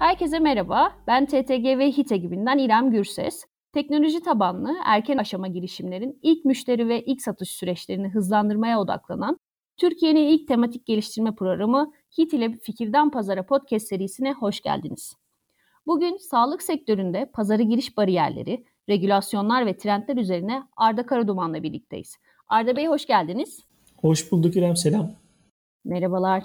Herkese merhaba. Ben TTG ve HİT ekibinden İrem Gürses. Teknoloji tabanlı erken aşama girişimlerin ilk müşteri ve ilk satış süreçlerini hızlandırmaya odaklanan Türkiye'nin ilk tematik geliştirme programı HİT ile Fikirden Pazara podcast serisine hoş geldiniz. Bugün sağlık sektöründe pazara giriş bariyerleri, regülasyonlar ve trendler üzerine Arda Karaduman'la birlikteyiz. Arda Bey hoş geldiniz. Hoş bulduk İrem, selam. Merhabalar.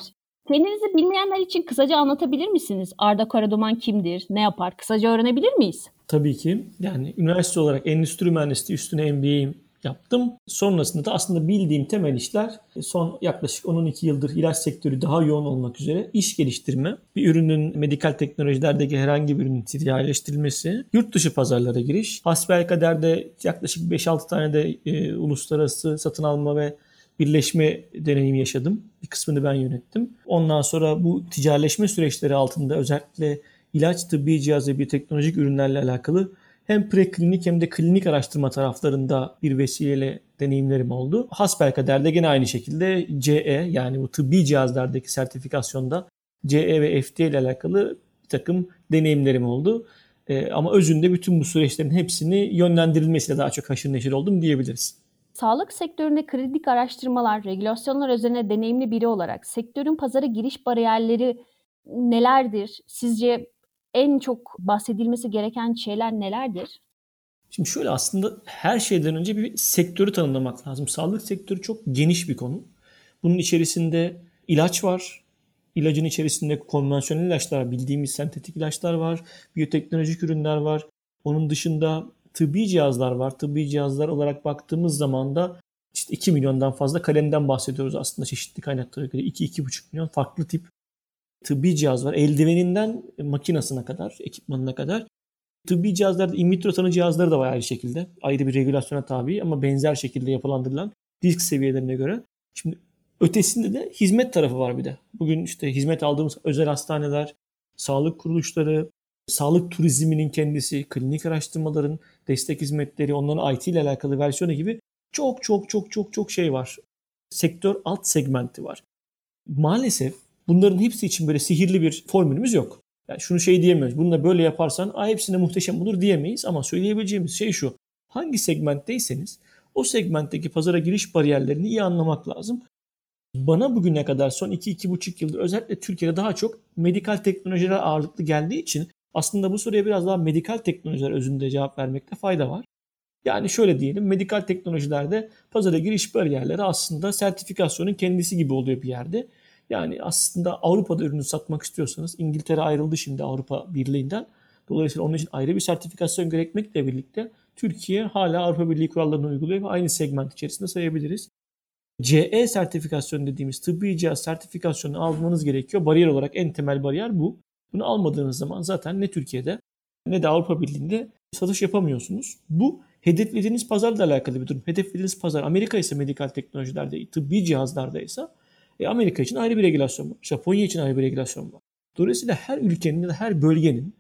Kendinizi bilmeyenler için kısaca anlatabilir misiniz? Arda Karaduman kimdir, ne yapar? Kısaca öğrenebilir miyiz? Tabii ki. Yani üniversite olarak endüstri mühendisliği üstüne MBA yaptım. Sonrasında da aslında bildiğim temel işler son yaklaşık 12 yıldır ilaç sektörü daha yoğun olmak üzere iş geliştirme, bir ürünün medikal teknolojilerdeki herhangi bir ürünün ticarileştirilmesi, yurt dışı pazarlara giriş, hasbelkaderde yaklaşık 5-6 tane de e, uluslararası satın alma ve birleşme deneyimi yaşadım. Bir kısmını ben yönettim. Ondan sonra bu ticaretleşme süreçleri altında özellikle ilaç, tıbbi cihaz ve biyoteknolojik ürünlerle alakalı hem preklinik hem de klinik araştırma taraflarında bir vesileyle deneyimlerim oldu. Hasbelkader de gene aynı şekilde CE yani bu tıbbi cihazlardaki sertifikasyonda CE ve FDA ile alakalı bir takım deneyimlerim oldu. Ee, ama özünde bütün bu süreçlerin hepsini yönlendirilmesiyle daha çok haşır neşir oldum diyebiliriz. Sağlık sektöründe kritik araştırmalar, regülasyonlar üzerine deneyimli biri olarak sektörün pazara giriş bariyerleri nelerdir? Sizce en çok bahsedilmesi gereken şeyler nelerdir? Şimdi şöyle aslında her şeyden önce bir sektörü tanımlamak lazım. Sağlık sektörü çok geniş bir konu. Bunun içerisinde ilaç var. İlacın içerisinde konvansiyonel ilaçlar, bildiğimiz sentetik ilaçlar var. Biyoteknolojik ürünler var. Onun dışında tıbbi cihazlar var. Tıbbi cihazlar olarak baktığımız zaman da işte 2 milyondan fazla kalemden bahsediyoruz aslında çeşitli kaynaklara göre. 2-2,5 milyon farklı tip tıbbi cihaz var. Eldiveninden makinasına kadar, ekipmanına kadar. Tıbbi cihazlarda in vitro tanı cihazları da var aynı şekilde. Ayrı bir regülasyona tabi ama benzer şekilde yapılandırılan risk seviyelerine göre. Şimdi ötesinde de hizmet tarafı var bir de. Bugün işte hizmet aldığımız özel hastaneler, sağlık kuruluşları, sağlık turizminin kendisi, klinik araştırmaların destek hizmetleri, onların IT ile alakalı versiyonu gibi çok çok çok çok çok şey var. Sektör alt segmenti var. Maalesef bunların hepsi için böyle sihirli bir formülümüz yok. Yani şunu şey diyemiyoruz. Bunu da böyle yaparsan Aa, hepsine muhteşem olur diyemeyiz ama söyleyebileceğimiz şey şu. Hangi segmentteyseniz o segmentteki pazara giriş bariyerlerini iyi anlamak lazım. Bana bugüne kadar son 2-2,5 yıldır özellikle Türkiye'de daha çok medikal teknolojiler ağırlıklı geldiği için aslında bu soruya biraz daha medikal teknolojiler özünde cevap vermekte fayda var. Yani şöyle diyelim medikal teknolojilerde pazara giriş bariyerleri aslında sertifikasyonun kendisi gibi oluyor bir yerde. Yani aslında Avrupa'da ürünü satmak istiyorsanız İngiltere ayrıldı şimdi Avrupa Birliği'nden. Dolayısıyla onun için ayrı bir sertifikasyon gerekmekle birlikte Türkiye hala Avrupa Birliği kurallarını uyguluyor ve aynı segment içerisinde sayabiliriz. CE sertifikasyon dediğimiz tıbbi cihaz sertifikasyonu almanız gerekiyor. Bariyer olarak en temel bariyer bu. Bunu almadığınız zaman zaten ne Türkiye'de ne de Avrupa Birliği'nde satış yapamıyorsunuz. Bu hedeflediğiniz pazarla alakalı bir durum. Hedeflediğiniz pazar Amerika ise medikal teknolojilerde, tıbbi cihazlarda ise e, Amerika için ayrı bir regülasyon var. Japonya için ayrı bir regülasyon var. Dolayısıyla her ülkenin ya da her bölgenin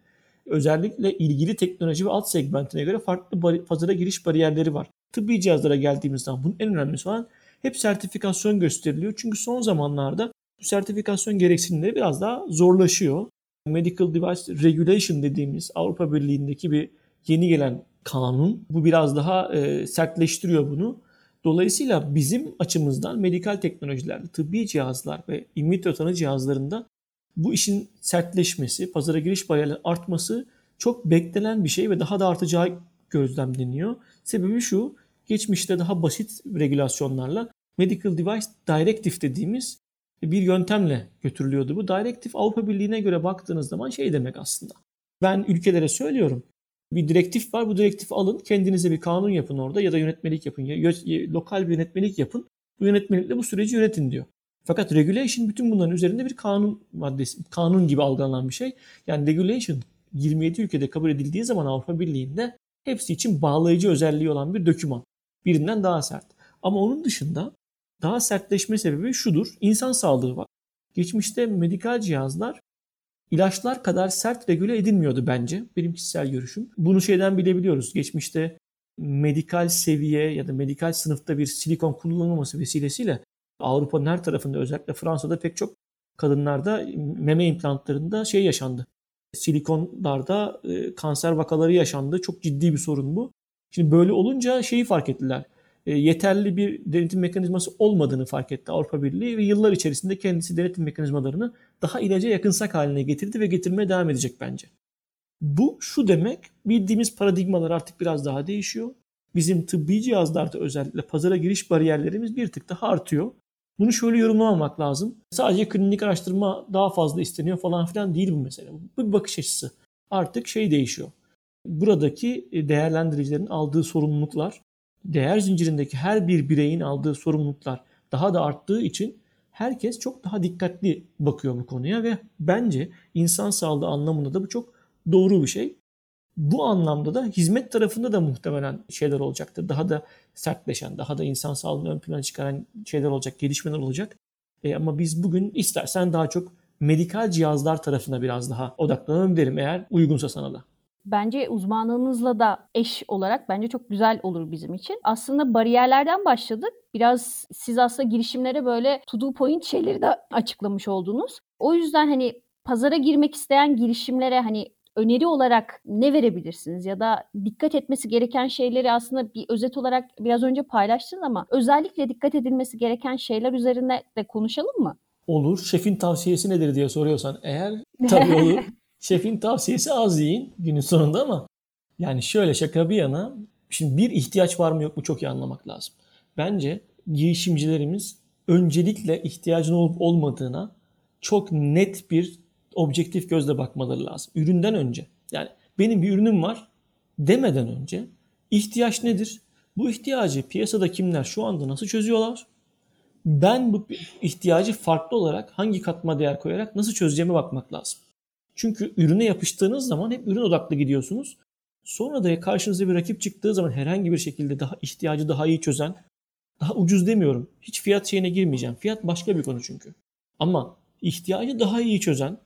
özellikle ilgili teknoloji ve alt segmentine göre farklı pazara giriş bariyerleri var. Tıbbi cihazlara geldiğimiz zaman bunun en önemlisi olan hep sertifikasyon gösteriliyor. Çünkü son zamanlarda bu sertifikasyon gereksinimleri biraz daha zorlaşıyor. Medical Device Regulation dediğimiz Avrupa Birliği'ndeki bir yeni gelen kanun bu biraz daha e, sertleştiriyor bunu. Dolayısıyla bizim açımızdan medikal teknolojilerde, tıbbi cihazlar ve in vitro tanı cihazlarında bu işin sertleşmesi, pazara giriş bariyerleri artması çok beklenen bir şey ve daha da artacağı gözlemleniyor. Sebebi şu, geçmişte daha basit regülasyonlarla Medical Device Directive dediğimiz bir yöntemle götürülüyordu bu. Directive Avrupa Birliği'ne göre baktığınız zaman şey demek aslında. Ben ülkelere söylüyorum. Bir direktif var. Bu direktifi alın. Kendinize bir kanun yapın orada ya da yönetmelik yapın. Ya, lokal bir yönetmelik yapın. Bu yönetmelikle bu süreci yönetin diyor. Fakat regulation bütün bunların üzerinde bir kanun maddesi, kanun gibi algılanan bir şey. Yani regulation 27 ülkede kabul edildiği zaman Avrupa Birliği'nde hepsi için bağlayıcı özelliği olan bir doküman. Birinden daha sert. Ama onun dışında daha sertleşme sebebi şudur. İnsan sağlığı var. Geçmişte medikal cihazlar ilaçlar kadar sert regüle edilmiyordu bence. Benim kişisel görüşüm. Bunu şeyden bilebiliyoruz. Geçmişte medikal seviye ya da medikal sınıfta bir silikon kullanılmaması vesilesiyle Avrupa'nın her tarafında özellikle Fransa'da pek çok kadınlarda meme implantlarında şey yaşandı. silikonlarda e, kanser vakaları yaşandı. Çok ciddi bir sorun bu. Şimdi böyle olunca şeyi fark ettiler. E, yeterli bir denetim mekanizması olmadığını fark etti Avrupa Birliği ve yıllar içerisinde kendisi denetim mekanizmalarını daha ilaca yakınsak haline getirdi ve getirmeye devam edecek bence. Bu şu demek bildiğimiz paradigmalar artık biraz daha değişiyor. Bizim tıbbi cihazlarda özellikle pazara giriş bariyerlerimiz bir tık daha artıyor. Bunu şöyle yorumlamamak lazım. Sadece klinik araştırma daha fazla isteniyor falan filan değil bu mesele. Bu bir bakış açısı. Artık şey değişiyor. Buradaki e, değerlendiricilerin aldığı sorumluluklar, değer zincirindeki her bir bireyin aldığı sorumluluklar daha da arttığı için herkes çok daha dikkatli bakıyor bu konuya ve bence insan sağlığı anlamında da bu çok doğru bir şey. Bu anlamda da hizmet tarafında da muhtemelen şeyler olacaktır. Daha da sertleşen, daha da insan sağlığını ön plana çıkaran şeyler olacak, gelişmeler olacak. E, ama biz bugün istersen daha çok medikal cihazlar tarafına biraz daha odaklanalım derim eğer uygunsa sana da. Bence uzmanlığınızla da eş olarak bence çok güzel olur bizim için. Aslında bariyerlerden başladık. Biraz siz aslında girişimlere böyle to do point şeyleri de açıklamış oldunuz. O yüzden hani pazara girmek isteyen girişimlere hani öneri olarak ne verebilirsiniz ya da dikkat etmesi gereken şeyleri aslında bir özet olarak biraz önce paylaştınız ama özellikle dikkat edilmesi gereken şeyler üzerine de konuşalım mı? Olur. Şefin tavsiyesi nedir diye soruyorsan eğer tabii olur. Şefin tavsiyesi az yiyin günün sonunda ama yani şöyle şaka bir yana şimdi bir ihtiyaç var mı yok mu çok iyi anlamak lazım. Bence girişimcilerimiz öncelikle ihtiyacın olup olmadığına çok net bir objektif gözle bakmaları lazım. Üründen önce. Yani benim bir ürünüm var demeden önce ihtiyaç nedir? Bu ihtiyacı piyasada kimler şu anda nasıl çözüyorlar? Ben bu ihtiyacı farklı olarak hangi katma değer koyarak nasıl çözeceğime bakmak lazım. Çünkü ürüne yapıştığınız zaman hep ürün odaklı gidiyorsunuz. Sonra da karşınıza bir rakip çıktığı zaman herhangi bir şekilde daha ihtiyacı daha iyi çözen, daha ucuz demiyorum. Hiç fiyat şeyine girmeyeceğim. Fiyat başka bir konu çünkü. Ama ihtiyacı daha iyi çözen,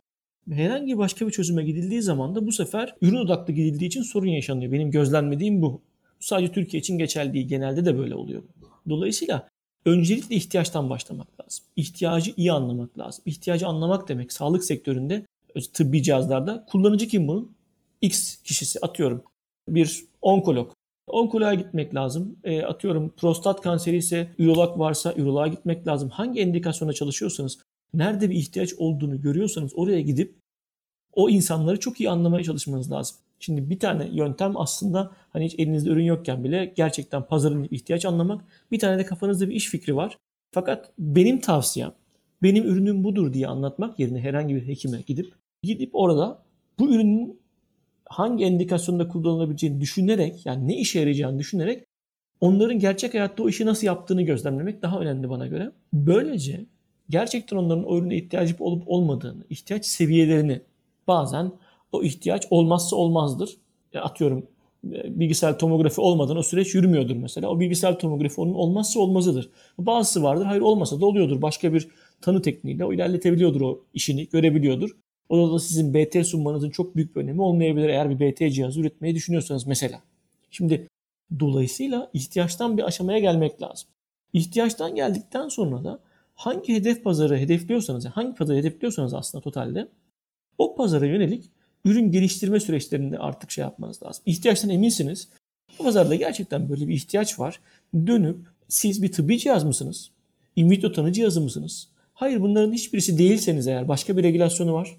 herhangi başka bir çözüme gidildiği zaman da bu sefer ürün odaklı gidildiği için sorun yaşanıyor. Benim gözlemlediğim bu. Bu sadece Türkiye için geçerli değil. Genelde de böyle oluyor. Dolayısıyla öncelikle ihtiyaçtan başlamak lazım. İhtiyacı iyi anlamak lazım. İhtiyacı anlamak demek sağlık sektöründe tıbbi cihazlarda kullanıcı kim bunun? X kişisi atıyorum. Bir onkolog. Onkoloğa gitmek lazım. E, atıyorum prostat kanseri ise ürolog varsa üroloğa gitmek lazım. Hangi endikasyona çalışıyorsanız, nerede bir ihtiyaç olduğunu görüyorsanız oraya gidip o insanları çok iyi anlamaya çalışmanız lazım. Şimdi bir tane yöntem aslında hani hiç elinizde ürün yokken bile gerçekten pazarın ihtiyaç anlamak. Bir tane de kafanızda bir iş fikri var. Fakat benim tavsiyem benim ürünüm budur diye anlatmak yerine herhangi bir hekime gidip gidip orada bu ürünün hangi endikasyonda kullanılabileceğini düşünerek yani ne işe yarayacağını düşünerek onların gerçek hayatta o işi nasıl yaptığını gözlemlemek daha önemli bana göre. Böylece gerçekten onların o ürüne ihtiyacı olup olmadığını, ihtiyaç seviyelerini bazen o ihtiyaç olmazsa olmazdır. Ya atıyorum e, bilgisayar tomografi olmadan o süreç yürümüyordur mesela. O bilgisayar tomografi onun olmazsa olmazıdır. Bazısı vardır hayır olmasa da oluyordur. Başka bir tanı tekniğiyle o ilerletebiliyordur o işini, görebiliyordur. O da sizin BT sunmanızın çok büyük bir önemi olmayabilir eğer bir BT cihazı üretmeyi düşünüyorsanız mesela. Şimdi dolayısıyla ihtiyaçtan bir aşamaya gelmek lazım. İhtiyaçtan geldikten sonra da hangi hedef pazarı hedefliyorsanız, hangi pazarı hedefliyorsanız aslında totalde o pazara yönelik ürün geliştirme süreçlerinde artık şey yapmanız lazım. İhtiyaçtan eminsiniz. O pazarda gerçekten böyle bir ihtiyaç var. Dönüp siz bir tıbbi cihaz mısınız? In vitro tanı cihazı mısınız? Hayır bunların hiçbirisi değilseniz eğer başka bir regülasyonu var.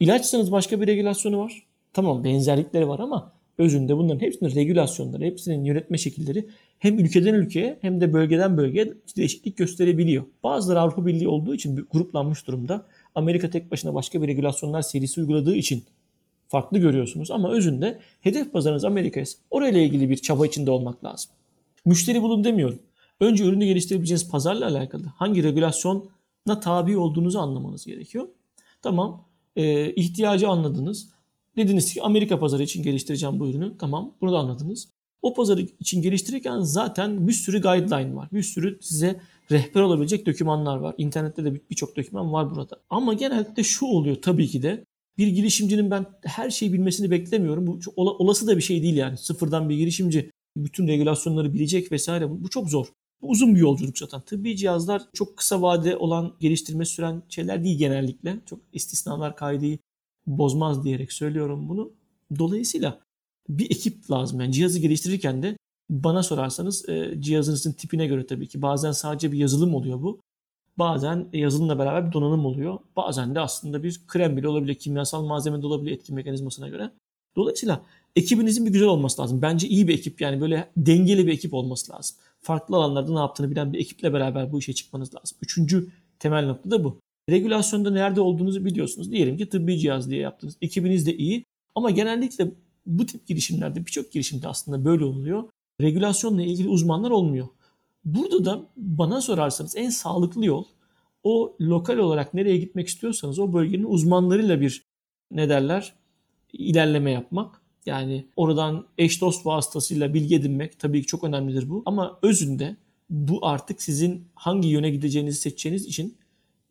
İlaçsanız başka bir regülasyonu var. Tamam benzerlikleri var ama özünde bunların hepsinin regülasyonları, hepsinin yönetme şekilleri hem ülkeden ülkeye hem de bölgeden bölgeye değişiklik gösterebiliyor. Bazıları Avrupa Birliği olduğu için gruplanmış durumda. Amerika tek başına başka bir regülasyonlar serisi uyguladığı için farklı görüyorsunuz. Ama özünde hedef pazarınız Amerika ise orayla ilgili bir çaba içinde olmak lazım. Müşteri bulun demiyorum. Önce ürünü geliştirebileceğiniz pazarla alakalı hangi regülasyona tabi olduğunuzu anlamanız gerekiyor. Tamam e, ihtiyacı anladınız. Dediniz ki Amerika pazarı için geliştireceğim bu ürünü. Tamam bunu da anladınız. O pazarı için geliştirirken zaten bir sürü guideline var. Bir sürü size rehber olabilecek dokümanlar var. İnternette de birçok doküman var burada. Ama genellikle şu oluyor tabii ki de bir girişimcinin ben her şeyi bilmesini beklemiyorum. Bu olası da bir şey değil yani. Sıfırdan bir girişimci bütün regülasyonları bilecek vesaire. Bu çok zor. Uzun bir yolculuk zaten. Tıbbi cihazlar çok kısa vade olan geliştirme süren şeyler değil genellikle. Çok istisnalar kaydı bozmaz diyerek söylüyorum bunu. Dolayısıyla bir ekip lazım. Yani cihazı geliştirirken de bana sorarsanız e, cihazınızın tipine göre tabii ki bazen sadece bir yazılım oluyor bu. Bazen yazılımla beraber bir donanım oluyor. Bazen de aslında bir krem bile olabilir, kimyasal malzeme de olabilir etki mekanizmasına göre. Dolayısıyla ekibinizin bir güzel olması lazım. Bence iyi bir ekip yani böyle dengeli bir ekip olması lazım. Farklı alanlarda ne yaptığını bilen bir ekiple beraber bu işe çıkmanız lazım. Üçüncü temel nokta da bu. Regülasyonda nerede olduğunuzu biliyorsunuz. Diyelim ki tıbbi cihaz diye yaptınız. Ekibiniz de iyi ama genellikle bu tip girişimlerde birçok girişimde aslında böyle oluyor. Regülasyonla ilgili uzmanlar olmuyor. Burada da bana sorarsanız en sağlıklı yol o lokal olarak nereye gitmek istiyorsanız o bölgenin uzmanlarıyla bir ne derler ilerleme yapmak. Yani oradan eş dost vasıtasıyla bilgi edinmek tabii ki çok önemlidir bu. Ama özünde bu artık sizin hangi yöne gideceğinizi seçeceğiniz için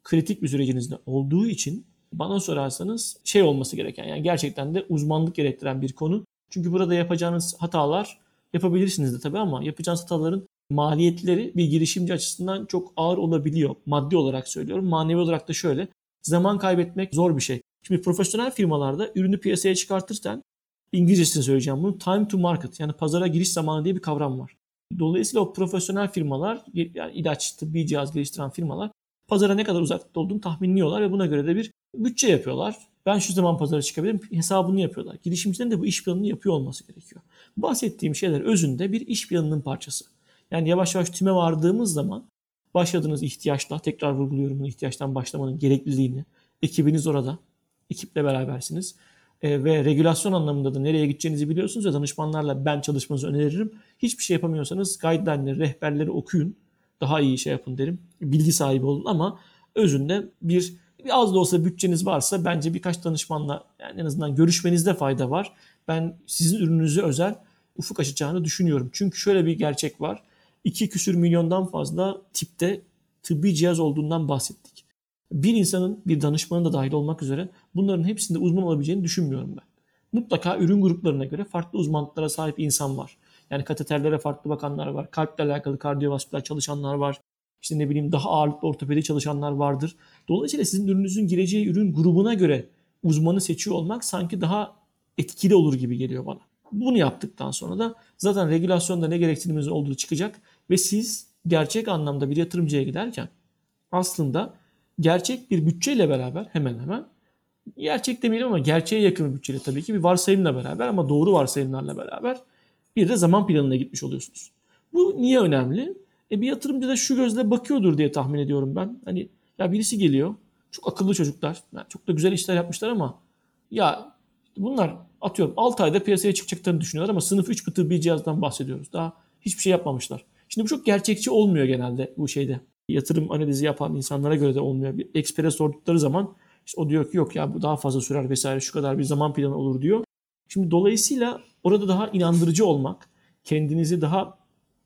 kritik bir sürecinizde olduğu için bana sorarsanız şey olması gereken yani gerçekten de uzmanlık gerektiren bir konu. Çünkü burada yapacağınız hatalar yapabilirsiniz de tabii ama yapacağınız hataların maliyetleri bir girişimci açısından çok ağır olabiliyor. Maddi olarak söylüyorum. Manevi olarak da şöyle. Zaman kaybetmek zor bir şey. Şimdi profesyonel firmalarda ürünü piyasaya çıkartırken İngilizcesini söyleyeceğim bunu. Time to market yani pazara giriş zamanı diye bir kavram var. Dolayısıyla o profesyonel firmalar yani ilaç, tıbbi cihaz geliştiren firmalar pazara ne kadar uzakta olduğunu tahminliyorlar ve buna göre de bir bütçe yapıyorlar. Ben şu zaman pazara çıkabilirim hesabını yapıyorlar. Girişimcilerin de bu iş planını yapıyor olması gerekiyor. Bahsettiğim şeyler özünde bir iş planının parçası. Yani yavaş yavaş tüme vardığımız zaman başladığınız ihtiyaçla tekrar vurguluyorum bunu ihtiyaçtan başlamanın gerekliliğini. Ekibiniz orada. Ekiple berabersiniz. E, ve regülasyon anlamında da nereye gideceğinizi biliyorsunuz ya danışmanlarla ben çalışmanızı öneririm. Hiçbir şey yapamıyorsanız guideline'leri, rehberleri okuyun. Daha iyi şey yapın derim. Bilgi sahibi olun ama özünde bir, bir az da olsa bütçeniz varsa bence birkaç danışmanla yani en azından görüşmenizde fayda var. Ben sizin ürününüze özel ufuk açacağını düşünüyorum. Çünkü şöyle bir gerçek var. 2 küsür milyondan fazla tipte tıbbi cihaz olduğundan bahsettik. Bir insanın bir danışmanın da dahil olmak üzere bunların hepsinde uzman olabileceğini düşünmüyorum ben. Mutlaka ürün gruplarına göre farklı uzmanlıklara sahip insan var. Yani kateterlere farklı bakanlar var. Kalple alakalı kardiyovasküler çalışanlar var. İşte ne bileyim daha ağırlıklı ortopedi çalışanlar vardır. Dolayısıyla sizin ürününüzün gireceği ürün grubuna göre uzmanı seçiyor olmak sanki daha etkili olur gibi geliyor bana. Bunu yaptıktan sonra da zaten regülasyonda ne gereksiniminiz olduğu çıkacak ve siz gerçek anlamda bir yatırımcıya giderken aslında gerçek bir bütçeyle beraber hemen hemen gerçek demeyelim ama gerçeğe yakın bir bütçeyle tabii ki bir varsayımla beraber ama doğru varsayımlarla beraber bir de zaman planına gitmiş oluyorsunuz. Bu niye önemli? E bir yatırımcı da şu gözle bakıyordur diye tahmin ediyorum ben. Hani ya birisi geliyor. Çok akıllı çocuklar. Yani çok da güzel işler yapmışlar ama ya bunlar atıyorum 6 ayda piyasaya çıkacaklarını düşünüyorlar ama sınıf 3 tıbbi cihazdan bahsediyoruz. Daha hiçbir şey yapmamışlar. Şimdi bu çok gerçekçi olmuyor genelde bu şeyde. Yatırım analizi yapan insanlara göre de olmuyor. Bir ekspere sordukları zaman işte o diyor ki yok ya bu daha fazla sürer vesaire şu kadar bir zaman planı olur diyor. Şimdi dolayısıyla orada daha inandırıcı olmak, kendinizi daha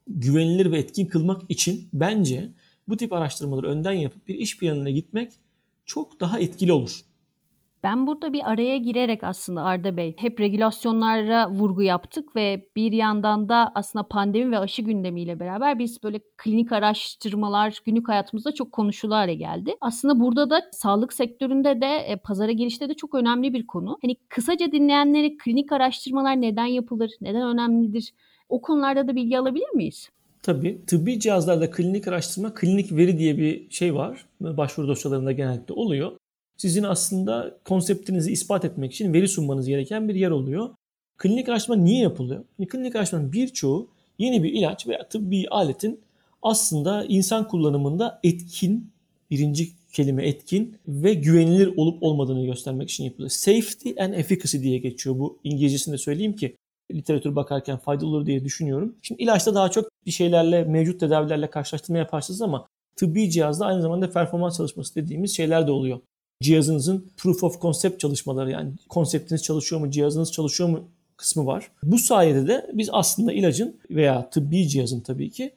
güvenilir ve etkin kılmak için bence bu tip araştırmaları önden yapıp bir iş planına gitmek çok daha etkili olur. Ben burada bir araya girerek aslında Arda Bey hep regülasyonlara vurgu yaptık ve bir yandan da aslında pandemi ve aşı gündemiyle beraber biz böyle klinik araştırmalar günlük hayatımızda çok konuşulu hale geldi. Aslında burada da sağlık sektöründe de e, pazara girişte de çok önemli bir konu. Hani kısaca dinleyenlere klinik araştırmalar neden yapılır, neden önemlidir? O konularda da bilgi alabilir miyiz? Tabii. Tıbbi cihazlarda klinik araştırma, klinik veri diye bir şey var. Başvuru dosyalarında genellikle oluyor sizin aslında konseptinizi ispat etmek için veri sunmanız gereken bir yer oluyor. Klinik araştırma niye yapılıyor? Klinik araştırmanın birçoğu yeni bir ilaç veya tıbbi aletin aslında insan kullanımında etkin, birinci kelime etkin ve güvenilir olup olmadığını göstermek için yapılıyor. Safety and efficacy diye geçiyor bu İngilizcesini de söyleyeyim ki literatür bakarken faydalı olur diye düşünüyorum. Şimdi ilaçta daha çok bir şeylerle, mevcut tedavilerle karşılaştırma yaparsınız ama tıbbi cihazda aynı zamanda performans çalışması dediğimiz şeyler de oluyor cihazınızın proof of concept çalışmaları yani konseptiniz çalışıyor mu, cihazınız çalışıyor mu kısmı var. Bu sayede de biz aslında ilacın veya tıbbi cihazın tabii ki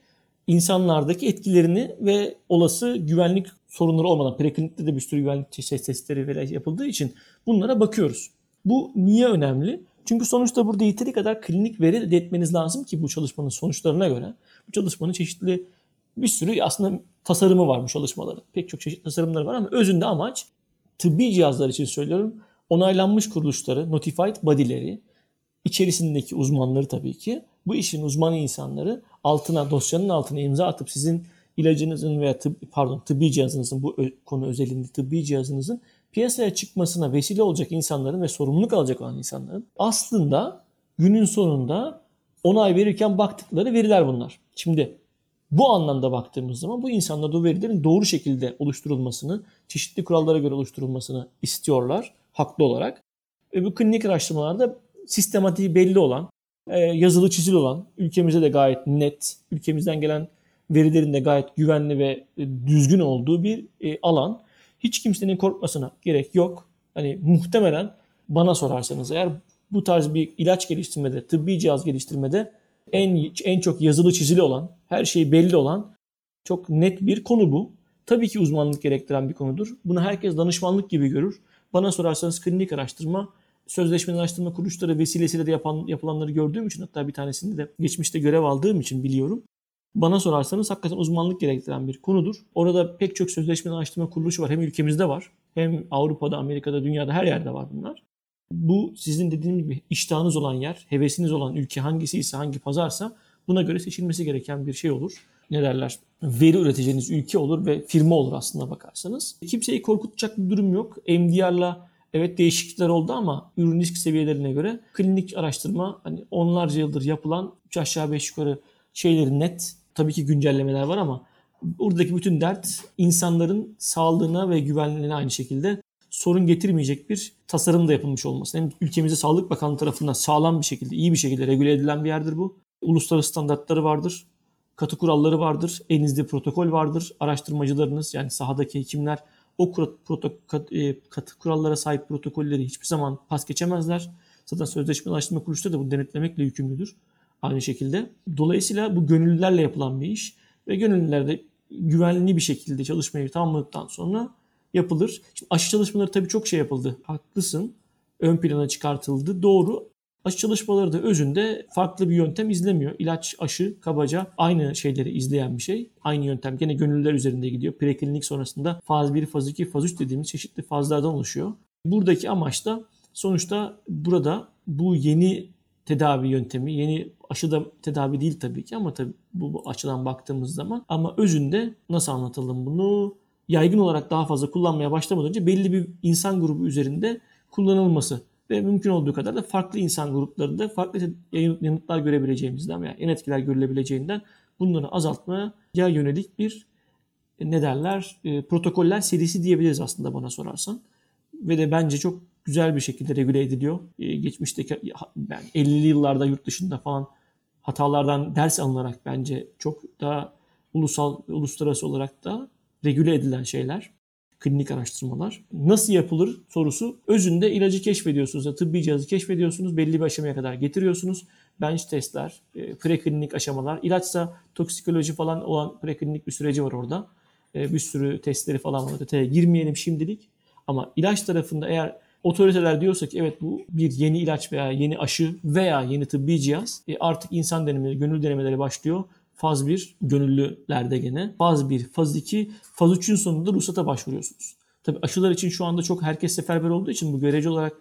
insanlardaki etkilerini ve olası güvenlik sorunları olmadan preklinikte de bir sürü güvenlik testleri yapıldığı için bunlara bakıyoruz. Bu niye önemli? Çünkü sonuçta burada yeteri kadar klinik veri elde etmeniz lazım ki bu çalışmanın sonuçlarına göre. Bu çalışmanın çeşitli bir sürü aslında tasarımı var bu çalışmaların. Pek çok çeşitli tasarımları var ama özünde amaç tıbbi cihazlar için söylüyorum onaylanmış kuruluşları, notified body'leri, içerisindeki uzmanları tabii ki, bu işin uzmanı insanları altına, dosyanın altına imza atıp sizin ilacınızın veya tıb, pardon tıbbi cihazınızın bu konu özelinde tıbbi cihazınızın piyasaya çıkmasına vesile olacak insanların ve sorumluluk alacak olan insanların aslında günün sonunda onay verirken baktıkları veriler bunlar. Şimdi bu anlamda baktığımız zaman bu insanlar bu verilerin doğru şekilde oluşturulmasını, çeşitli kurallara göre oluşturulmasını istiyorlar haklı olarak. Ve bu klinik araştırmalarda sistematiği belli olan, e, yazılı çizili olan, ülkemizde de gayet net, ülkemizden gelen verilerin de gayet güvenli ve e, düzgün olduğu bir e, alan. Hiç kimsenin korkmasına gerek yok. Hani muhtemelen bana sorarsanız eğer bu tarz bir ilaç geliştirmede, tıbbi cihaz geliştirmede en en çok yazılı çizili olan, her şey belli olan çok net bir konu bu. Tabii ki uzmanlık gerektiren bir konudur. Bunu herkes danışmanlık gibi görür. Bana sorarsanız klinik araştırma, sözleşmeli araştırma kuruluşları vesilesiyle de yapan, yapılanları gördüğüm için hatta bir tanesinde de geçmişte görev aldığım için biliyorum. Bana sorarsanız hakikaten uzmanlık gerektiren bir konudur. Orada pek çok sözleşmeli araştırma kuruluşu var. Hem ülkemizde var, hem Avrupa'da, Amerika'da, dünyada her yerde var bunlar. Bu sizin dediğim gibi iştahınız olan yer, hevesiniz olan ülke hangisi ise, hangi pazarsa buna göre seçilmesi gereken bir şey olur. Ne derler? Veri üreteceğiniz ülke olur ve firma olur aslında bakarsanız. Kimseyi korkutacak bir durum yok. MDR'la evet değişiklikler oldu ama ürün risk seviyelerine göre klinik araştırma hani onlarca yıldır yapılan 3 aşağı 5 yukarı şeyleri net. Tabii ki güncellemeler var ama buradaki bütün dert insanların sağlığına ve güvenliğine aynı şekilde sorun getirmeyecek bir tasarım da yapılmış olması. Hem ülkemizde Sağlık Bakanlığı tarafından sağlam bir şekilde, iyi bir şekilde regüle edilen bir yerdir bu. Uluslararası standartları vardır, katı kuralları vardır, elinizde protokol vardır. Araştırmacılarınız yani sahadaki hekimler o e, katı kurallara sahip protokolleri hiçbir zaman pas geçemezler. Zaten sözleşme araştırma kuruluşları da bu denetlemekle yükümlüdür. Aynı şekilde. Dolayısıyla bu gönüllülerle yapılan bir iş ve gönüllüler de güvenli bir şekilde çalışmayı tamamladıktan sonra yapılır. Şimdi aşı çalışmaları tabii çok şey yapıldı. Haklısın. Ön plana çıkartıldı. Doğru. Aşı çalışmaları da özünde farklı bir yöntem izlemiyor. İlaç, aşı, kabaca aynı şeyleri izleyen bir şey. Aynı yöntem gene gönüllüler üzerinde gidiyor. Preklinik sonrasında faz 1, faz 2, faz 3 dediğimiz çeşitli fazlardan oluşuyor. Buradaki amaç da sonuçta burada bu yeni tedavi yöntemi, yeni aşı da tedavi değil tabii ki ama tabii bu, bu açıdan baktığımız zaman ama özünde nasıl anlatalım bunu? yaygın olarak daha fazla kullanmaya başlamadan önce belli bir insan grubu üzerinde kullanılması ve mümkün olduğu kadar da farklı insan gruplarında farklı yanıtlar görebileceğimizden veya en etkiler görülebileceğinden bunları azaltmaya yönelik bir e, ne derler e, protokoller serisi diyebiliriz aslında bana sorarsan. Ve de bence çok güzel bir şekilde regüle ediliyor. E, geçmişteki yani 50'li yıllarda yurt dışında falan hatalardan ders alınarak bence çok daha ulusal uluslararası olarak da regüle edilen şeyler, klinik araştırmalar. Nasıl yapılır sorusu özünde ilacı keşfediyorsunuz ya tıbbi cihazı keşfediyorsunuz, belli bir aşamaya kadar getiriyorsunuz. Bench testler, e, preklinik aşamalar, ilaçsa toksikoloji falan olan preklinik bir süreci var orada. E, bir sürü testleri falan var. Detaya girmeyelim şimdilik. Ama ilaç tarafında eğer otoriteler diyorsa ki evet bu bir yeni ilaç veya yeni aşı veya yeni tıbbi cihaz e, artık insan denemeleri, gönül denemeleri başlıyor. Faz 1 gönüllülerde gene. Faz 1, faz 2, faz 3'ün sonunda ruhsata başvuruyorsunuz. Tabi aşılar için şu anda çok herkes seferber olduğu için bu görece olarak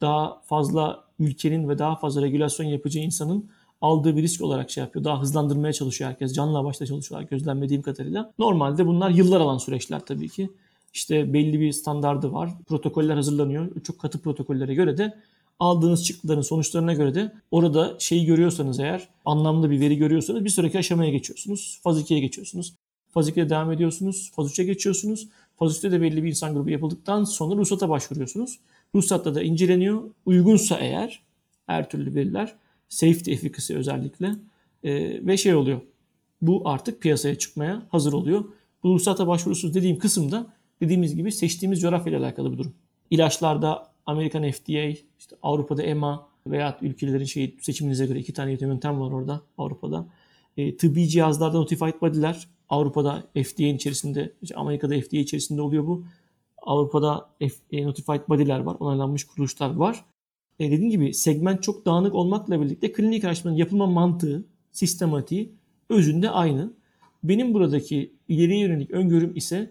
daha fazla ülkenin ve daha fazla regülasyon yapacağı insanın aldığı bir risk olarak şey yapıyor. Daha hızlandırmaya çalışıyor herkes. Canla başla çalışıyorlar gözlemlediğim kadarıyla. Normalde bunlar yıllar alan süreçler tabii ki. İşte belli bir standardı var. Protokoller hazırlanıyor. Çok katı protokollere göre de aldığınız çıktıların sonuçlarına göre de orada şeyi görüyorsanız eğer anlamlı bir veri görüyorsanız bir sonraki aşamaya geçiyorsunuz. Faz 2'ye geçiyorsunuz. Faz 2'de devam ediyorsunuz. Faz 3'e geçiyorsunuz. Faz 3'te de belli bir insan grubu yapıldıktan sonra ruhsata başvuruyorsunuz. Ruhsatta da inceleniyor. Uygunsa eğer her türlü veriler safety efficacy özellikle e, ve şey oluyor. Bu artık piyasaya çıkmaya hazır oluyor. Bu ruhsata başvurusu dediğim kısımda dediğimiz gibi seçtiğimiz coğrafyayla alakalı bir durum. İlaçlarda Amerikan FDA, işte Avrupa'da EMA veya ülkelerin şey seçiminize göre iki tane yöntem var orada Avrupa'da. E, tıbbi cihazlarda notified body'ler Avrupa'da FDA'nin içerisinde, Amerika'da FDA içerisinde oluyor bu. Avrupa'da F, e, notified body'ler var, onaylanmış kuruluşlar var. E, dediğim gibi segment çok dağınık olmakla birlikte klinik araştırmanın yapılma mantığı, sistematiği özünde aynı. Benim buradaki ileriye yönelik öngörüm ise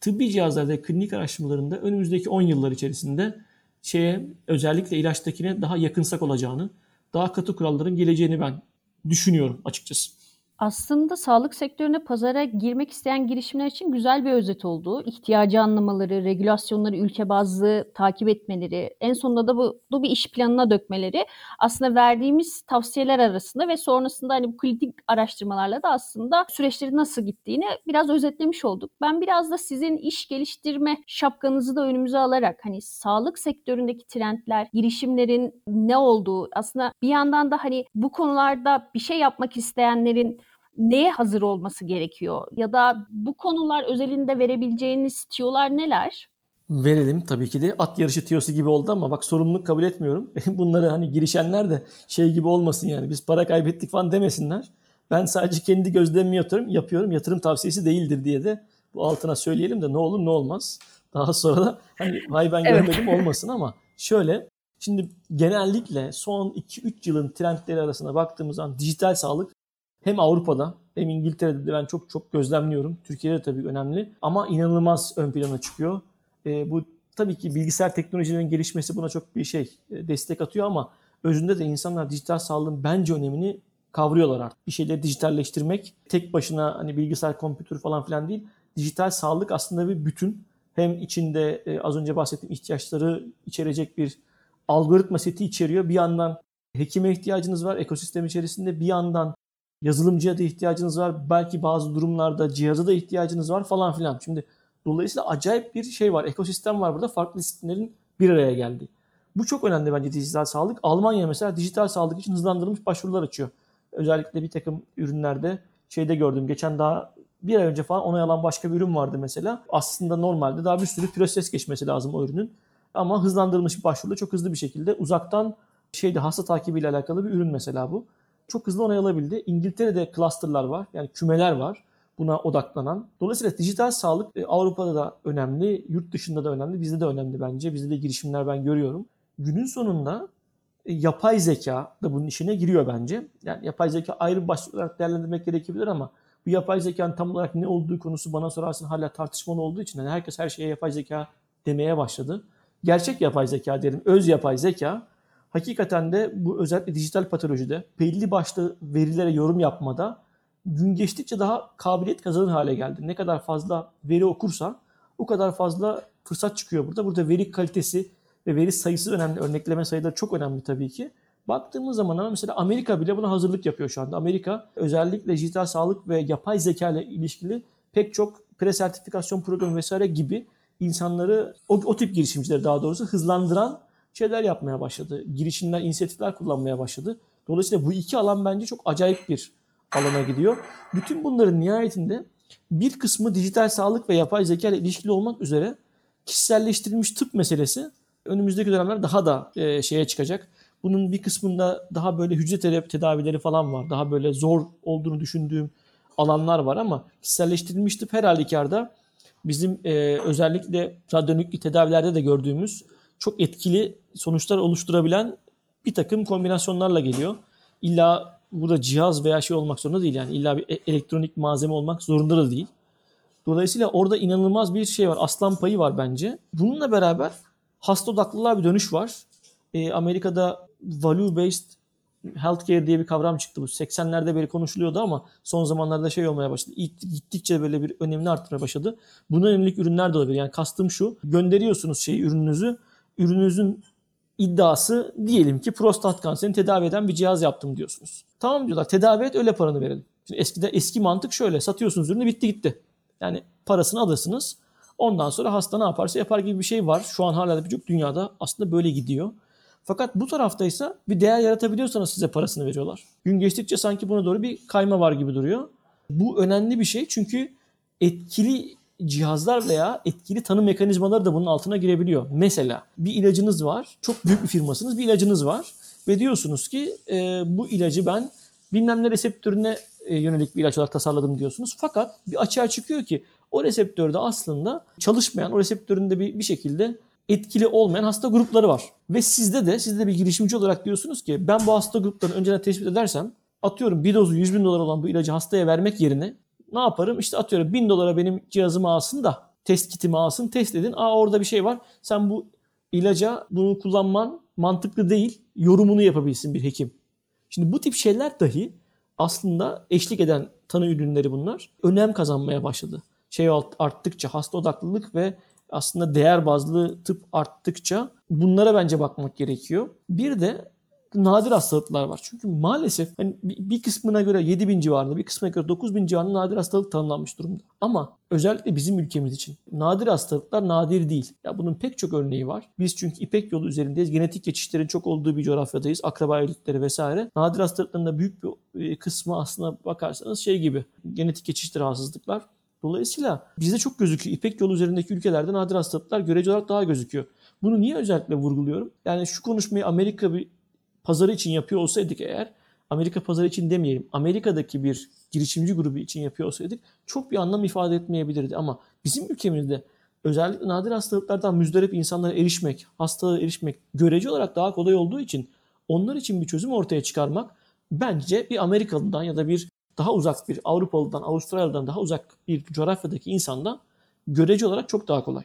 tıbbi cihazlarda klinik araştırmalarında önümüzdeki 10 yıllar içerisinde şeye özellikle ilaçtakine daha yakınsak olacağını, daha katı kuralların geleceğini ben düşünüyorum açıkçası. Aslında sağlık sektörüne pazara girmek isteyen girişimler için güzel bir özet oldu. İhtiyacı anlamaları, regülasyonları ülke bazlı takip etmeleri, en sonunda da bu, bu bir iş planına dökmeleri aslında verdiğimiz tavsiyeler arasında ve sonrasında hani bu klinik araştırmalarla da aslında süreçleri nasıl gittiğini biraz özetlemiş olduk. Ben biraz da sizin iş geliştirme şapkanızı da önümüze alarak hani sağlık sektöründeki trendler, girişimlerin ne olduğu aslında bir yandan da hani bu konularda bir şey yapmak isteyenlerin neye hazır olması gerekiyor? Ya da bu konular özelinde verebileceğiniz tiyolar neler? Verelim tabii ki de at yarışı tiyosu gibi oldu ama bak sorumluluk kabul etmiyorum. Bunları hani girişenler de şey gibi olmasın yani biz para kaybettik falan demesinler. Ben sadece kendi gözlemimi yapıyorum, yapıyorum. Yatırım tavsiyesi değildir diye de bu altına söyleyelim de ne olur ne olmaz. Daha sonra da hani vay ben görmedim evet. olmasın ama şöyle şimdi genellikle son 2-3 yılın trendleri arasında baktığımız zaman dijital sağlık hem Avrupa'da hem İngiltere'de de ben çok çok gözlemliyorum. Türkiye'de de tabii önemli ama inanılmaz ön plana çıkıyor. E, bu tabii ki bilgisayar teknolojilerinin gelişmesi buna çok bir şey e, destek atıyor ama özünde de insanlar dijital sağlığın bence önemini kavruyorlar artık. Bir şeyleri dijitalleştirmek tek başına hani bilgisayar, kompütür falan filan değil. Dijital sağlık aslında bir bütün. Hem içinde e, az önce bahsettiğim ihtiyaçları içerecek bir algoritma seti içeriyor. Bir yandan hekime ihtiyacınız var ekosistem içerisinde. Bir yandan yazılımcıya da ihtiyacınız var. Belki bazı durumlarda cihaza da ihtiyacınız var falan filan. Şimdi dolayısıyla acayip bir şey var. Ekosistem var burada. Farklı disiplinlerin bir araya geldi. Bu çok önemli bence dijital sağlık. Almanya mesela dijital sağlık için hızlandırılmış başvurular açıyor. Özellikle bir takım ürünlerde şeyde gördüm. Geçen daha bir ay önce falan onay alan başka bir ürün vardı mesela. Aslında normalde daha bir sürü proses geçmesi lazım o ürünün. Ama hızlandırılmış başvuruda çok hızlı bir şekilde uzaktan şeyde hasta takibiyle alakalı bir ürün mesela bu çok hızlı onay alabildi. İngiltere'de clusterlar var. Yani kümeler var buna odaklanan. Dolayısıyla dijital sağlık e, Avrupa'da da önemli, yurt dışında da önemli, bizde de önemli bence. Bizde de girişimler ben görüyorum. Günün sonunda e, yapay zeka da bunun işine giriyor bence. Yani yapay zeka ayrı bir başlık olarak değerlendirmek gerekebilir ama bu yapay zekanın tam olarak ne olduğu konusu bana sorarsın hala tartışmalı olduğu için yani herkes her şeye yapay zeka demeye başladı. Gerçek yapay zeka derim, öz yapay zeka Hakikaten de bu özellikle dijital patolojide belli başlı verilere yorum yapmada gün geçtikçe daha kabiliyet kazanır hale geldi. Ne kadar fazla veri okursan o kadar fazla fırsat çıkıyor burada. Burada veri kalitesi ve veri sayısı önemli. Örnekleme sayıları çok önemli tabii ki. Baktığımız zaman ama mesela Amerika bile buna hazırlık yapıyor şu anda. Amerika özellikle dijital sağlık ve yapay zeka ile ilişkili pek çok presertifikasyon programı vesaire gibi insanları o, o tip girişimcileri daha doğrusu hızlandıran şeyler yapmaya başladı. Girişimler, inisiyatifler kullanmaya başladı. Dolayısıyla bu iki alan bence çok acayip bir alana gidiyor. Bütün bunların nihayetinde bir kısmı dijital sağlık ve yapay zeka ile ilişkili olmak üzere kişiselleştirilmiş tıp meselesi önümüzdeki dönemler daha da e, şeye çıkacak. Bunun bir kısmında daha böyle hücre terapi tedavileri falan var. Daha böyle zor olduğunu düşündüğüm alanlar var ama kişiselleştirilmiş tıp her halükarda bizim e, özellikle radyonükli tedavilerde de gördüğümüz çok etkili sonuçlar oluşturabilen bir takım kombinasyonlarla geliyor. İlla burada cihaz veya şey olmak zorunda değil yani illa bir e, elektronik malzeme olmak zorunda da değil. Dolayısıyla orada inanılmaz bir şey var. Aslan payı var bence. Bununla beraber hasta odaklılığa bir dönüş var. E, Amerika'da value based healthcare diye bir kavram çıktı. Bu 80'lerde beri konuşuluyordu ama son zamanlarda şey olmaya başladı. Gittikçe böyle bir önemini artmaya başladı. Buna yönelik ürünler de olabilir. Yani kastım şu. Gönderiyorsunuz şeyi ürününüzü ürününüzün iddiası diyelim ki prostat kanserini tedavi eden bir cihaz yaptım diyorsunuz. Tamam diyorlar tedavi et öyle paranı verelim. Şimdi eskide eski mantık şöyle satıyorsunuz ürünü bitti gitti. Yani parasını alırsınız. Ondan sonra hasta ne yaparsa yapar gibi bir şey var. Şu an hala da birçok dünyada aslında böyle gidiyor. Fakat bu taraftaysa bir değer yaratabiliyorsanız size parasını veriyorlar. Gün geçtikçe sanki buna doğru bir kayma var gibi duruyor. Bu önemli bir şey çünkü etkili cihazlar veya etkili tanım mekanizmaları da bunun altına girebiliyor. Mesela bir ilacınız var, çok büyük bir firmasınız bir ilacınız var ve diyorsunuz ki e, bu ilacı ben bilmem ne reseptörüne e, yönelik bir ilaç olarak tasarladım diyorsunuz. Fakat bir açığa çıkıyor ki o reseptörde aslında çalışmayan, o reseptöründe bir, bir şekilde etkili olmayan hasta grupları var. Ve sizde de, sizde de bir girişimci olarak diyorsunuz ki ben bu hasta gruplarını önceden tespit edersem atıyorum bir dozu 100 bin dolar olan bu ilacı hastaya vermek yerine ne yaparım? İşte atıyorum 1000 dolara benim cihazımı alsın da test kitimi alsın test edin. Aa orada bir şey var. Sen bu ilaca bunu kullanman mantıklı değil yorumunu yapabilsin bir hekim. Şimdi bu tip şeyler dahi aslında eşlik eden tanı ürünleri bunlar önem kazanmaya başladı. Şey arttıkça hasta odaklılık ve aslında değer bazlı tıp arttıkça bunlara bence bakmak gerekiyor. Bir de nadir hastalıklar var. Çünkü maalesef hani bir kısmına göre 7 bin civarında, bir kısmına göre 9 bin civarında nadir hastalık tanımlanmış durumda. Ama özellikle bizim ülkemiz için nadir hastalıklar nadir değil. Ya bunun pek çok örneği var. Biz çünkü İpek yolu üzerindeyiz. Genetik geçişlerin çok olduğu bir coğrafyadayız. Akraba evlilikleri vesaire. Nadir hastalıkların da büyük bir e, kısmı aslında bakarsanız şey gibi genetik geçişli rahatsızlıklar. Dolayısıyla bizde çok gözüküyor. İpek yolu üzerindeki ülkelerde nadir hastalıklar görece olarak daha gözüküyor. Bunu niye özellikle vurguluyorum? Yani şu konuşmayı Amerika bir pazarı için yapıyor olsaydık eğer Amerika pazarı için demeyelim. Amerika'daki bir girişimci grubu için yapıyor olsaydık çok bir anlam ifade etmeyebilirdi. Ama bizim ülkemizde özellikle nadir hastalıklardan müzdarip insanlara erişmek, hastalığa erişmek görece olarak daha kolay olduğu için onlar için bir çözüm ortaya çıkarmak bence bir Amerikalıdan ya da bir daha uzak bir Avrupalıdan, Avustralya'dan daha uzak bir coğrafyadaki insandan görece olarak çok daha kolay.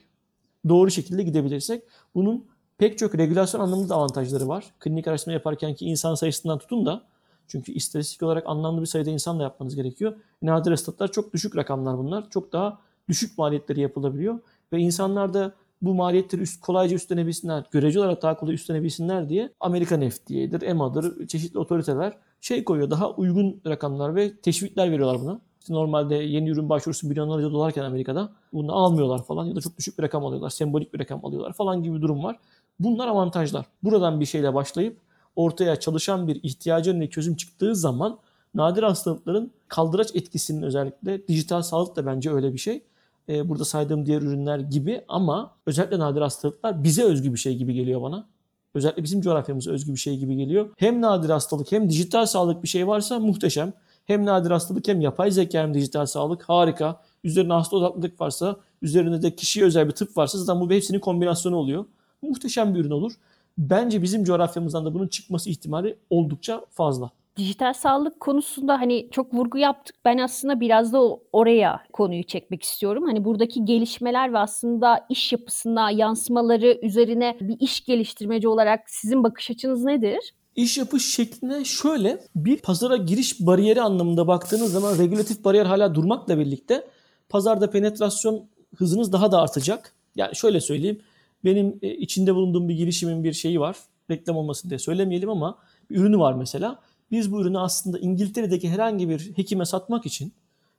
Doğru şekilde gidebilirsek bunun pek çok regülasyon anlamında avantajları var. Klinik araştırma yaparken ki insan sayısından tutun da çünkü istatistik olarak anlamlı bir sayıda insanla yapmanız gerekiyor. Nadir hastalıklar çok düşük rakamlar bunlar. Çok daha düşük maliyetleri yapılabiliyor. Ve insanlar da bu maliyetleri üst, kolayca üstlenebilsinler, görece olarak daha kolay üstlenebilsinler diye Amerikan FDA'dır, EMA'dır, çeşitli otoriteler şey koyuyor. Daha uygun rakamlar ve teşvikler veriyorlar buna. İşte normalde yeni ürün başvurusu milyonlarca dolarken Amerika'da bunu almıyorlar falan ya da çok düşük bir rakam alıyorlar, sembolik bir rakam alıyorlar falan gibi bir durum var. Bunlar avantajlar. Buradan bir şeyle başlayıp ortaya çalışan bir ihtiyacın ve çözüm çıktığı zaman nadir hastalıkların kaldıraç etkisinin özellikle dijital sağlık da bence öyle bir şey. Ee, burada saydığım diğer ürünler gibi ama özellikle nadir hastalıklar bize özgü bir şey gibi geliyor bana. Özellikle bizim coğrafyamıza özgü bir şey gibi geliyor. Hem nadir hastalık hem dijital sağlık bir şey varsa muhteşem. Hem nadir hastalık hem yapay zeka hem dijital sağlık harika. Üzerine hasta odaklılık varsa, üzerinde de kişiye özel bir tıp varsa zaten bu hepsinin kombinasyonu oluyor muhteşem bir ürün olur. Bence bizim coğrafyamızdan da bunun çıkması ihtimali oldukça fazla. Dijital sağlık konusunda hani çok vurgu yaptık. Ben aslında biraz da oraya konuyu çekmek istiyorum. Hani buradaki gelişmeler ve aslında iş yapısına yansımaları üzerine bir iş geliştirmeci olarak sizin bakış açınız nedir? İş yapış şekline şöyle bir pazara giriş bariyeri anlamında baktığınız zaman regülatif bariyer hala durmakla birlikte pazarda penetrasyon hızınız daha da artacak. Yani şöyle söyleyeyim benim e, içinde bulunduğum bir girişimin bir şeyi var. Reklam olmasın diye söylemeyelim ama bir ürünü var mesela. Biz bu ürünü aslında İngiltere'deki herhangi bir hekime satmak için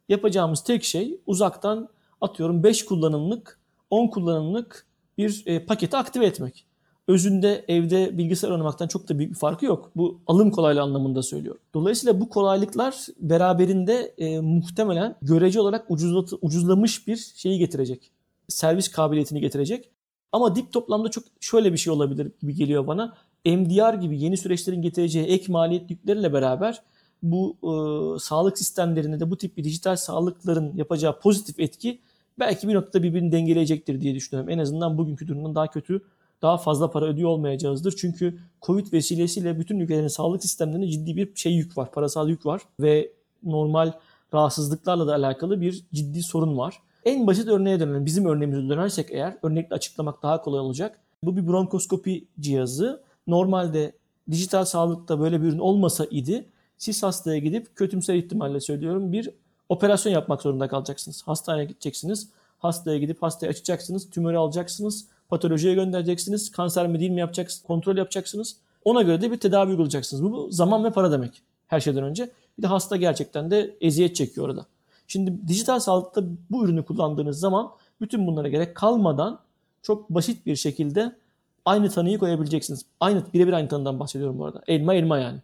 yapacağımız tek şey uzaktan atıyorum 5 kullanımlık, 10 kullanımlık bir e, paketi aktive etmek. Özünde evde bilgisayar oynamaktan çok da büyük bir farkı yok. Bu alım kolaylığı anlamında söylüyorum. Dolayısıyla bu kolaylıklar beraberinde e, muhtemelen görece olarak ucuzlat, ucuzlamış bir şeyi getirecek. Servis kabiliyetini getirecek. Ama dip toplamda çok şöyle bir şey olabilir gibi geliyor bana. MDR gibi yeni süreçlerin getireceği ek maliyet yükleriyle beraber bu e, sağlık sistemlerinde de bu tip bir dijital sağlıkların yapacağı pozitif etki belki bir noktada birbirini dengeleyecektir diye düşünüyorum. En azından bugünkü durumdan daha kötü, daha fazla para ödüyor olmayacağızdır. Çünkü Covid vesilesiyle bütün ülkelerin sağlık sistemlerinde ciddi bir şey yük var, parasal yük var ve normal rahatsızlıklarla da alakalı bir ciddi sorun var. En basit örneğe dönelim. Bizim örneğimize dönersek eğer örnekle açıklamak daha kolay olacak. Bu bir bronkoskopi cihazı. Normalde dijital sağlıkta böyle bir ürün olmasa idi siz hastaya gidip kötümser ihtimalle söylüyorum bir operasyon yapmak zorunda kalacaksınız. Hastaneye gideceksiniz. Hastaya gidip hastayı açacaksınız. Tümörü alacaksınız. Patolojiye göndereceksiniz. Kanser mi değil mi yapacaksınız. Kontrol yapacaksınız. Ona göre de bir tedavi uygulayacaksınız. Bu zaman ve para demek her şeyden önce. Bir de hasta gerçekten de eziyet çekiyor orada. Şimdi dijital sağlıkta bu ürünü kullandığınız zaman bütün bunlara gerek kalmadan çok basit bir şekilde aynı tanıyı koyabileceksiniz. Aynı birebir aynı tanıdan bahsediyorum bu arada. Elma elma yani.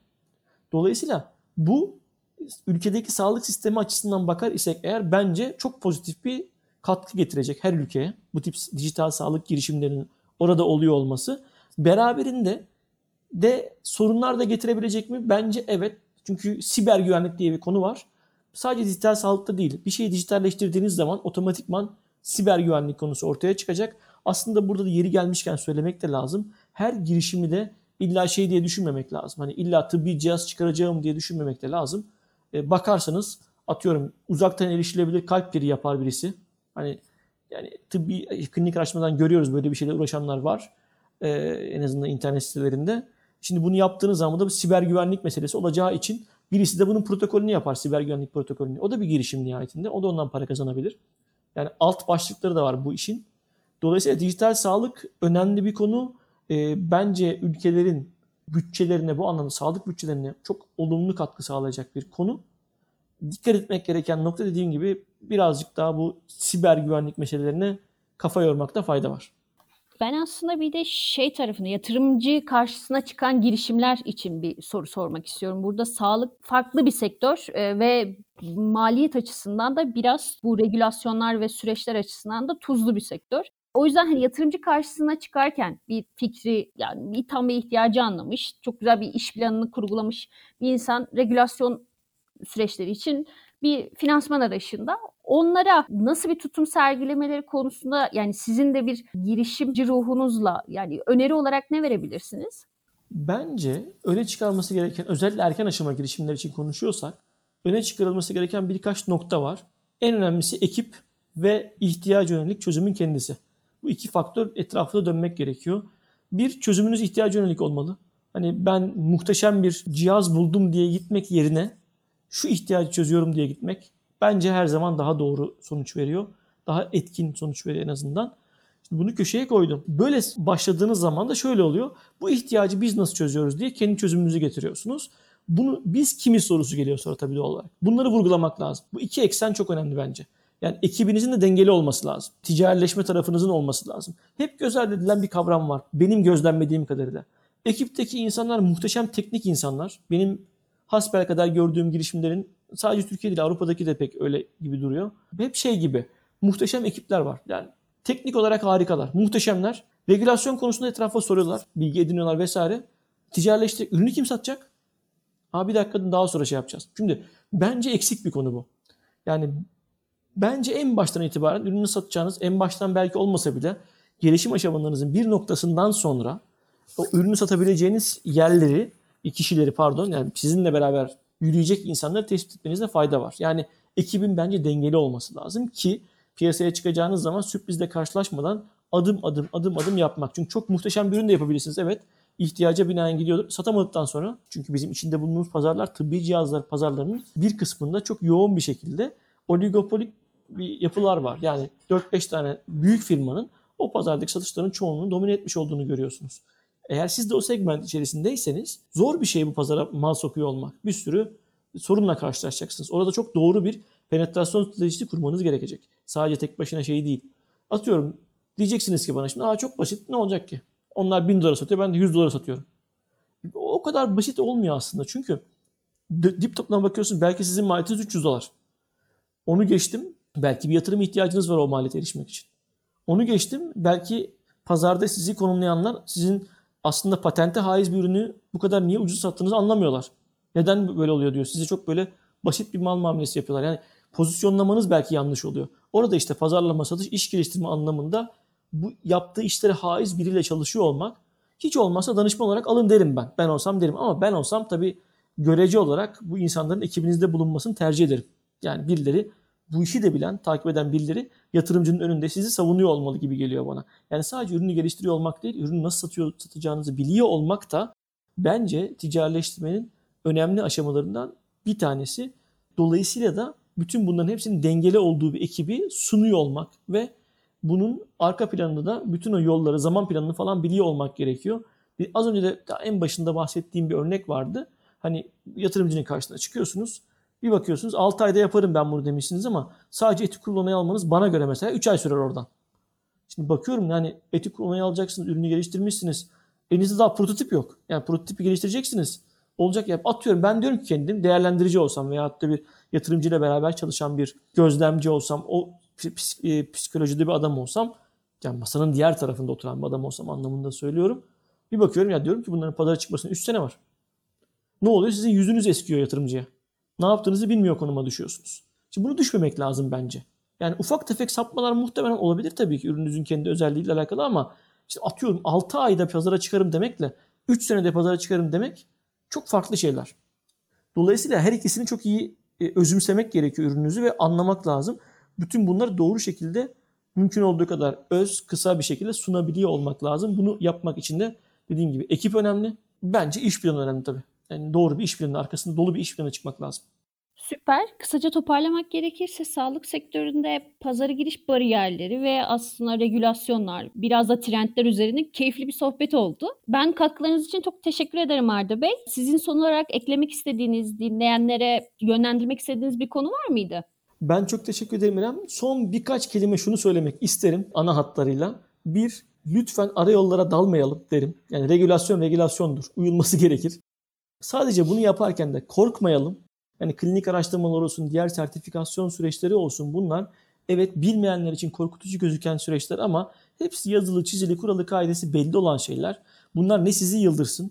Dolayısıyla bu ülkedeki sağlık sistemi açısından bakar isek eğer bence çok pozitif bir katkı getirecek her ülkeye. Bu tip dijital sağlık girişimlerinin orada oluyor olması. Beraberinde de sorunlar da getirebilecek mi? Bence evet. Çünkü siber güvenlik diye bir konu var. Sadece dijital sağlıkta değil. Bir şeyi dijitalleştirdiğiniz zaman otomatikman siber güvenlik konusu ortaya çıkacak. Aslında burada da yeri gelmişken söylemek de lazım. Her girişimi de illa şey diye düşünmemek lazım. Hani illa tıbbi cihaz çıkaracağım diye düşünmemek de lazım. E, bakarsanız atıyorum uzaktan erişilebilir kalp geri yapar birisi. Hani yani tıbbi klinik araştırmadan görüyoruz böyle bir şeyle uğraşanlar var. Ee, en azından internet sitelerinde. Şimdi bunu yaptığınız zaman da bir siber güvenlik meselesi olacağı için birisi de bunun protokolünü yapar. Siber güvenlik protokolünü. O da bir girişim nihayetinde. O da ondan para kazanabilir. Yani alt başlıkları da var bu işin. Dolayısıyla dijital sağlık önemli bir konu. E, bence ülkelerin bütçelerine bu anlamda sağlık bütçelerine çok olumlu katkı sağlayacak bir konu. Dikkat etmek gereken nokta dediğim gibi birazcık daha bu siber güvenlik meselelerine kafa yormakta fayda var. Ben aslında bir de şey tarafını yatırımcı karşısına çıkan girişimler için bir soru sormak istiyorum. Burada sağlık farklı bir sektör e, ve maliyet açısından da biraz bu regülasyonlar ve süreçler açısından da tuzlu bir sektör. O yüzden hani yatırımcı karşısına çıkarken bir fikri yani bir tam bir ihtiyacı anlamış, çok güzel bir iş planını kurgulamış bir insan regülasyon süreçleri için bir finansman arayışında onlara nasıl bir tutum sergilemeleri konusunda yani sizin de bir girişimci ruhunuzla yani öneri olarak ne verebilirsiniz? Bence öne çıkarılması gereken özellikle erken aşama girişimler için konuşuyorsak öne çıkarılması gereken birkaç nokta var. En önemlisi ekip ve ihtiyaç yönelik çözümün kendisi. Bu iki faktör etrafında dönmek gerekiyor. Bir, çözümünüz ihtiyaç yönelik olmalı. Hani ben muhteşem bir cihaz buldum diye gitmek yerine şu ihtiyacı çözüyorum diye gitmek bence her zaman daha doğru sonuç veriyor. Daha etkin sonuç veriyor en azından. Şimdi bunu köşeye koydum. Böyle başladığınız zaman da şöyle oluyor. Bu ihtiyacı biz nasıl çözüyoruz diye kendi çözümünüzü getiriyorsunuz. Bunu biz kimi sorusu geliyor sonra tabii doğal olarak. Bunları vurgulamak lazım. Bu iki eksen çok önemli bence. Yani ekibinizin de dengeli olması lazım. Ticarileşme tarafınızın olması lazım. Hep göz ardı edilen bir kavram var. Benim gözlemlediğim kadarıyla. Ekipteki insanlar muhteşem teknik insanlar. Benim hasbel kadar gördüğüm girişimlerin sadece Türkiye değil Avrupa'daki de pek öyle gibi duruyor. Hep şey gibi muhteşem ekipler var. Yani teknik olarak harikalar, muhteşemler. Regülasyon konusunda etrafa soruyorlar, bilgi ediniyorlar vesaire. Ticarileşti. Ürünü kim satacak? Abi bir dakika daha sonra şey yapacağız. Şimdi bence eksik bir konu bu. Yani bence en baştan itibaren ürünü satacağınız en baştan belki olmasa bile gelişim aşamalarınızın bir noktasından sonra o ürünü satabileceğiniz yerleri, kişileri pardon yani sizinle beraber yürüyecek insanları tespit etmenizde fayda var. Yani ekibin bence dengeli olması lazım ki piyasaya çıkacağınız zaman sürprizle karşılaşmadan adım adım adım adım yapmak. Çünkü çok muhteşem bir ürün de yapabilirsiniz. Evet ihtiyaca binaen gidiyordur. Satamadıktan sonra çünkü bizim içinde bulunduğumuz pazarlar tıbbi cihazlar pazarlarının bir kısmında çok yoğun bir şekilde oligopolik bir yapılar var. Yani 4-5 tane büyük firmanın o pazardaki satışların çoğunluğunu domine etmiş olduğunu görüyorsunuz. Eğer siz de o segment içerisindeyseniz zor bir şey bu pazara mal sokuyor olmak. Bir sürü sorunla karşılaşacaksınız. Orada çok doğru bir penetrasyon stratejisi kurmanız gerekecek. Sadece tek başına şey değil. Atıyorum diyeceksiniz ki bana şimdi Aa, çok basit ne olacak ki? Onlar 1000 dolara satıyor ben de 100 dolara satıyorum. O kadar basit olmuyor aslında. Çünkü dip topuna bakıyorsun belki sizin maliyetiniz 300 dolar. Onu geçtim. Belki bir yatırım ihtiyacınız var o maliyete erişmek için. Onu geçtim. Belki pazarda sizi konumlayanlar sizin aslında patente haiz bir ürünü bu kadar niye ucuz sattığınızı anlamıyorlar. Neden böyle oluyor diyor. Size çok böyle basit bir mal muamelesi yapıyorlar. Yani pozisyonlamanız belki yanlış oluyor. Orada işte pazarlama, satış, iş geliştirme anlamında bu yaptığı işlere haiz biriyle çalışıyor olmak hiç olmazsa danışman olarak alın derim ben. Ben olsam derim ama ben olsam tabii görece olarak bu insanların ekibinizde bulunmasını tercih ederim. Yani birileri bu işi de bilen, takip eden birileri yatırımcının önünde sizi savunuyor olmalı gibi geliyor bana. Yani sadece ürünü geliştiriyor olmak değil, ürünü nasıl satıyor, satacağınızı biliyor olmak da bence ticarileştirmenin önemli aşamalarından bir tanesi. Dolayısıyla da bütün bunların hepsinin dengeli olduğu bir ekibi sunuyor olmak ve bunun arka planında da bütün o yolları, zaman planını falan biliyor olmak gerekiyor. Az önce de en başında bahsettiğim bir örnek vardı. Hani yatırımcının karşısına çıkıyorsunuz bir bakıyorsunuz 6 ayda yaparım ben bunu demişsiniz ama sadece etik kurul onayı almanız bana göre mesela 3 ay sürer oradan. Şimdi bakıyorum yani etik kurul onayı alacaksınız, ürünü geliştirmişsiniz. Elinizde daha prototip yok. Yani prototipi geliştireceksiniz. Olacak ya atıyorum ben diyorum ki kendim değerlendirici olsam veya hatta bir yatırımcıyla beraber çalışan bir gözlemci olsam, o e, psikolojide bir adam olsam, yani masanın diğer tarafında oturan bir adam olsam anlamında söylüyorum. Bir bakıyorum ya diyorum ki bunların pazara çıkmasına 3 sene var. Ne oluyor? Sizin yüzünüz eskiyor yatırımcıya ne yaptığınızı bilmiyor konuma düşüyorsunuz. Şimdi bunu düşmemek lazım bence. Yani ufak tefek sapmalar muhtemelen olabilir tabii ki ürününüzün kendi özelliğiyle alakalı ama işte atıyorum 6 ayda pazara çıkarım demekle 3 senede pazara çıkarım demek çok farklı şeyler. Dolayısıyla her ikisini çok iyi e, özümsemek gerekiyor ürününüzü ve anlamak lazım. Bütün bunları doğru şekilde mümkün olduğu kadar öz, kısa bir şekilde sunabiliyor olmak lazım. Bunu yapmak için de dediğim gibi ekip önemli. Bence iş planı önemli tabii. Yani doğru bir iş planı arkasında dolu bir iş planı çıkmak lazım. Süper. Kısaca toparlamak gerekirse sağlık sektöründe pazara giriş bariyerleri ve aslında regülasyonlar, biraz da trendler üzerine keyifli bir sohbet oldu. Ben katkılarınız için çok teşekkür ederim Arda Bey. Sizin son olarak eklemek istediğiniz, dinleyenlere yönlendirmek istediğiniz bir konu var mıydı? Ben çok teşekkür ederim İrem. Son birkaç kelime şunu söylemek isterim ana hatlarıyla. Bir, lütfen arayollara dalmayalım derim. Yani regülasyon regülasyondur. Uyulması gerekir. Sadece bunu yaparken de korkmayalım. Yani klinik araştırmalar olsun, diğer sertifikasyon süreçleri olsun bunlar evet bilmeyenler için korkutucu gözüken süreçler ama hepsi yazılı, çizili, kuralı, kaidesi belli olan şeyler. Bunlar ne sizi yıldırsın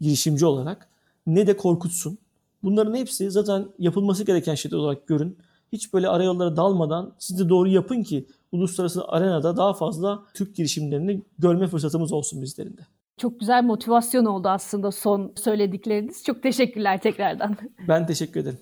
girişimci olarak ne de korkutsun. Bunların hepsi zaten yapılması gereken şeyler olarak görün. Hiç böyle arayollara dalmadan siz de doğru yapın ki uluslararası arenada daha fazla Türk girişimlerini görme fırsatımız olsun bizlerin de. Çok güzel motivasyon oldu aslında son söyledikleriniz. Çok teşekkürler tekrardan. Ben teşekkür ederim.